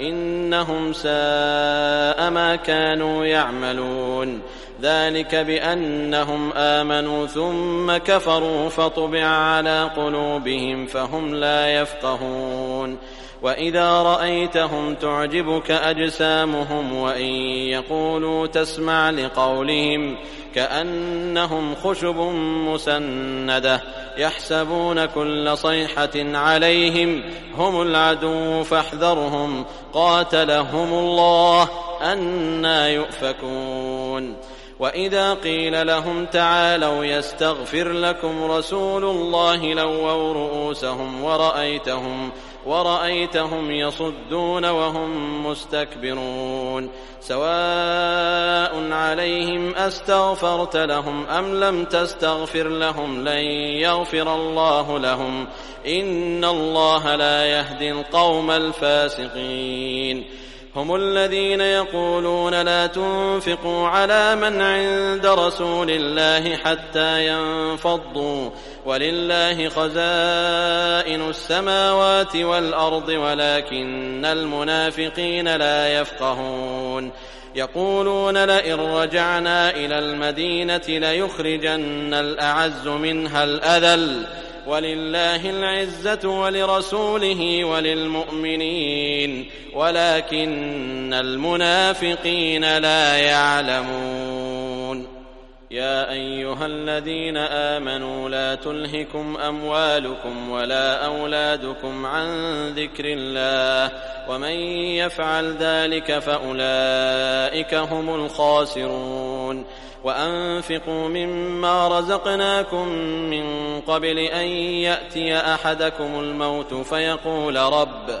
إنهم ساء ما كانوا يعملون. ذلك بأنهم آمنوا ثم كفروا فطبع على قلوبهم فهم لا يفقهون. وإذا رأيتهم تعجبك أجسامهم وإن يقولوا تسمع لقولهم كأنهم خشب مسندة. يحسبون كل صيحة عليهم هم العدو فاحذرهم قاتلهم الله أنا يؤفكون. وإذا قيل لهم تعالوا يستغفر لكم رسول الله لووا رؤوسهم ورأيتهم ورأيتهم يصدون وهم مستكبرون. سواء عليهم أستغفرت لهم أم لم تستغفر لهم لن يغفر الله لهم إن الله لا يهدي القوم الفاسقين هم الذين يقولون لا تنفقوا على من عند رسول الله حتى ينفضوا ولله خزائن السماوات والأرض ولكن المنافقين لا يفقهون. يقولون لئن رجعنا إلى المدينة ليخرجن الأعز منها الأذل. ولله العزة ولرسوله وللمؤمنين ولكن المنافقين لا يعلمون. يا أيها الذين آمنوا لا تلهكم أموالكم ولا أولادكم عن ذكر الله ومن يفعل ذلك فأولئك هم الخاسرون وأنفقوا مما رزقناكم من قبل أن يأتي أحدكم الموت فيقول رب